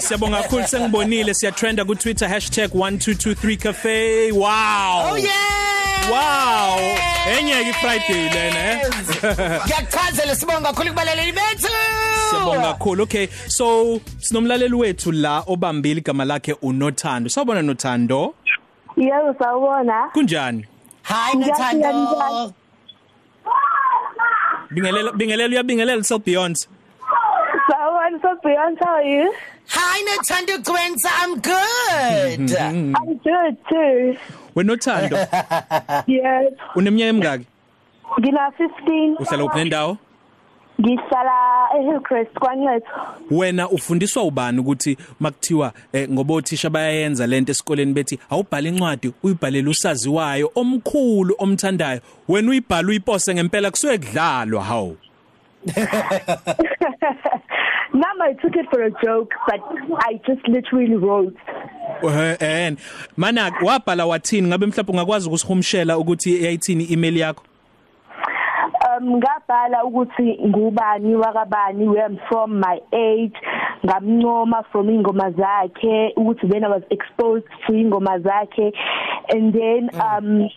Siyabonga kakhulu sengibonile siya trenda ku Twitter #1223cafe. Wow. Oh yeah. Wow. Enye ke Friday lena eh. Ngiyakuchazela sibonga kakhulu kubalaleli bethu. Siyabonga kakhulu. Okay. So sinomlaleli wethu la obambile igama lakhe uNothando. Sawubona Nothando? Yebo sawubona. Kunjani? Hi Nathando. Bingelela bingelela uyabingelela self beyond. Sawubona so Beyonce how are you? Hi Nathando Gwenza I'm good. I'm good too. Wenothando Yes. uneminyaka emingaki? Ngina 15. Uhlala uphi nendawo? Ngihlala eHillcrest kwaNcetho. Wena ufundiswa ubani ukuthi makuthiwa eh, ngoba othisha bayayenza lento esikoleni bethi awubhale incwadi uyibhalele usaziwayo omkhulu omthandayo wena uyibhala uyipose ngempela kusuke kudlalwa hawo Now I took it for a joke but I just literally wrote. Eh eh mana wabhala wathini? Ngabe mhlawumbe ungakwazi ukusihumshela ukuthi yayithini email yakho? Um ngabhala ukuthi ngubani wakabani where I'm from my age ngamncoma from ingoma zakhe ukuthi when I was exposed to ingoma zakhe and then um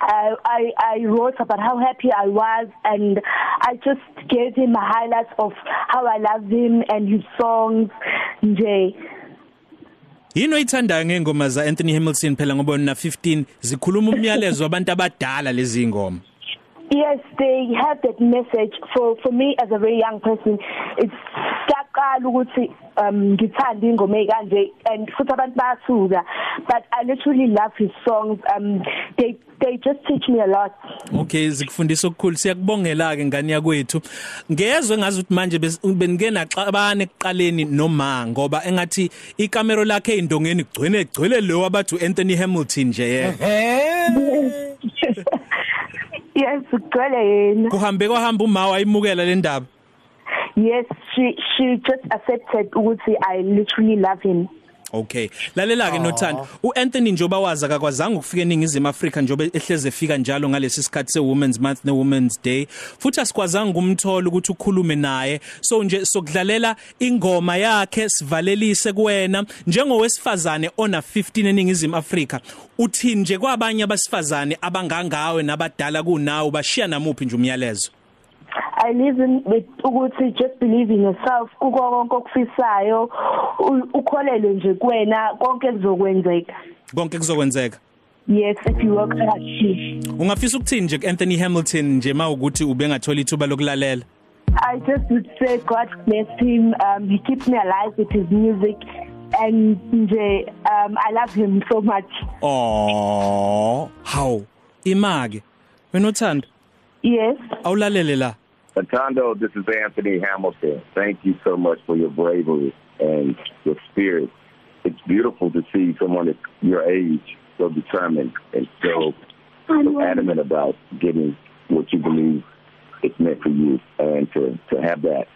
I, I I wrote about how happy I was and I just gave him a highlights of how I love him and his songs nje Yini oyithandayo ngengoma za Anthony Hamilton phela ngoba na 15 zikhuluma umyalezo wabantu abadala lezi ngoma Yes, they have that message for for me as a very young person. It's siyaqala ukuthi um ngithanda ingoma ekanje and futhi abantu bayathuka but I literally love his songs. Um they they just teach me a lot. Okay zikufundisa okukhulu siyakubongela ke ngani yakwethu ngezwe ngazi ukuthi manje beningena xabane ekuqaleni noma ngoba engathi ikamera lakhe indongeni gcwele gcwele lo wabathu Anthony Hamilton nje yena Eh. Yes, ugcwele yena. kuhambe kwahamba uma wayimukela le ndaba Yes, she she just accepted ukuthi I literally love him. Okay. Lalela ke nothando. uAnthony njoba waza akakwazanga ukufika eningizimu Afrika njoba ehleze efika njalo ngalesi sikhathi se Women's Month ne Women's Day. Futhi asikwazanga umthola ukuthi ukhulume naye. So nje sokudlalela ingoma yakhe sivalelise kuwena. Njengowesifazane ona 15 eningizimu Afrika uthi nje kwabanye abasifazane abangangawe nabadala kunawo bashiya namuphi nje umyalezo? I live in with ukuthi just believe in yourself kuko konke okufisayo u- ukholelwe nje kuwena konke kuzokwenzeka. konke kuzokwenzeka Yes, if you work hard. ungafisa ukuthini nje kuAnthony Hamilton nje mawukuthi ubengathola ithuba lokulalela I just would say God bless him. Um, he keeps me alive with his music, and nje, um, I love him so much. Oh, how? Image. Wenothanda, Yes. awulalele la. Atondo, this is Anthony Hamilton. Thank you so much for your bravery and your spirit. It's beautiful to see someone at your age so determined and so, so adamant about getting what you believe it's meant for you. And to, to have that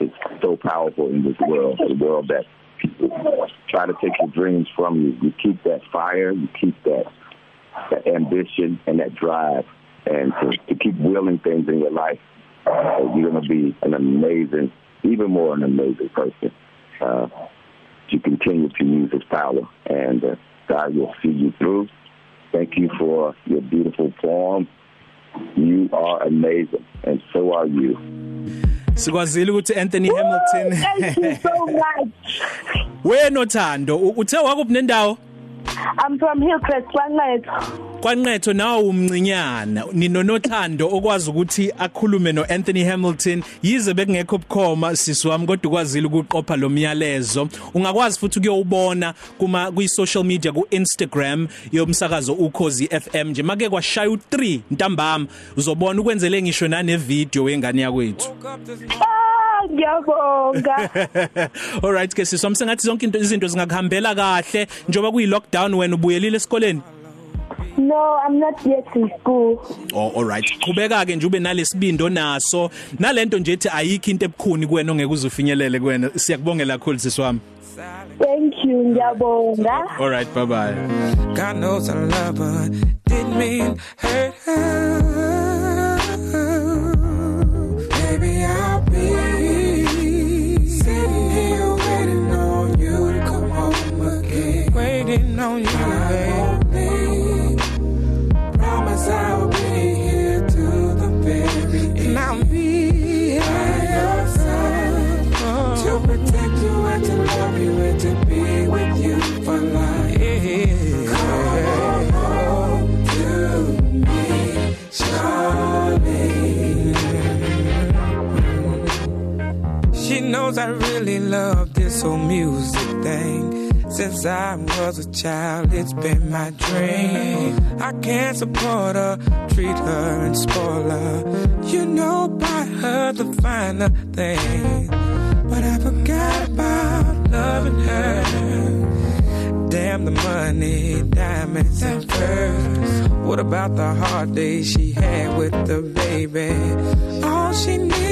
is so powerful in this world, a world that people try to take your dreams from you. You keep that fire, you keep that, that ambition and that drive and to, to keep willing things in your life uh, you're going to be an amazing, even more an amazing person. Uh, to continue to use His power, and uh, God will see you through. Thank you for your beautiful poem. You are amazing, and so are you. Sikwazile ukuthi Anthony Hamilton Thank you so much. wenothando u- uthe wakuphi nendawo I'm from Hillcrest, Kwanetho. kwanqetho nawo umncinyana ninonothando okwazi ukuthi akhulume noAnthony Hamilton. Yize bekungekho bukhoma sisi wami kodwa ukwazile ukuqopha lo myalezo. Ungakwazi futhi ukuyobona kuma kwi social media ku Instagram yomsakazo ukhozi FM nje. Make kwashaya u3 ntambama. Uzobona ukwenzele ngisho nane video wengane yakwethu Ngiyabonga. Alright ke sisi wami sengathi zonke into izinto zingakuhambela kahle njoba kuyi lockdown wena ubuyelile esikoleni No, I'm not yet in school. Oh alright qhubeka ke nje ube nalesibindo naso nalento nje ethi ayikho into ebukhuni kuwena ongeke uzufinyelele kuwena siyakubongela kakhulu sisiwami Thank you, ngiyabonga. Alright bye bye God knows I love her. Didn't mean hurt her. Waiting on you, baby. Promise I'll be here to the very end. And I'll be by your side to protect you and to love you and to be with you for life. Come home to me, Charlie. She knows I really love this whole music thing. Since I was a child, it's been my dream. I can't support her, treat her and spoil her. You know, buy her the finer things. But I forgot about loving her. Damn the money, diamonds and furs. What about the hard days she had with the baby? All she needs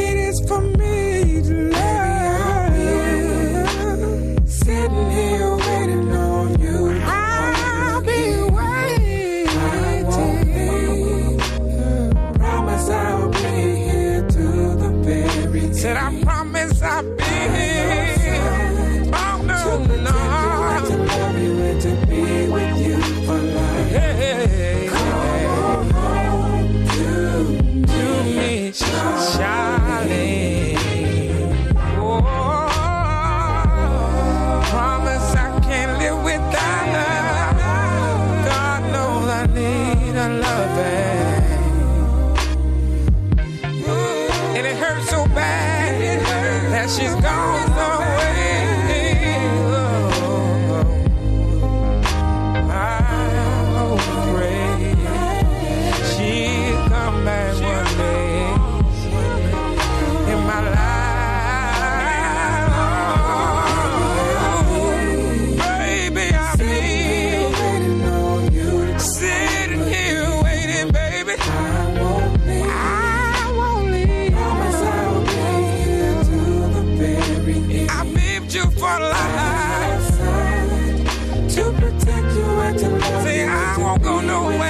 you for life to protect you and to love Say I won't go nowhere.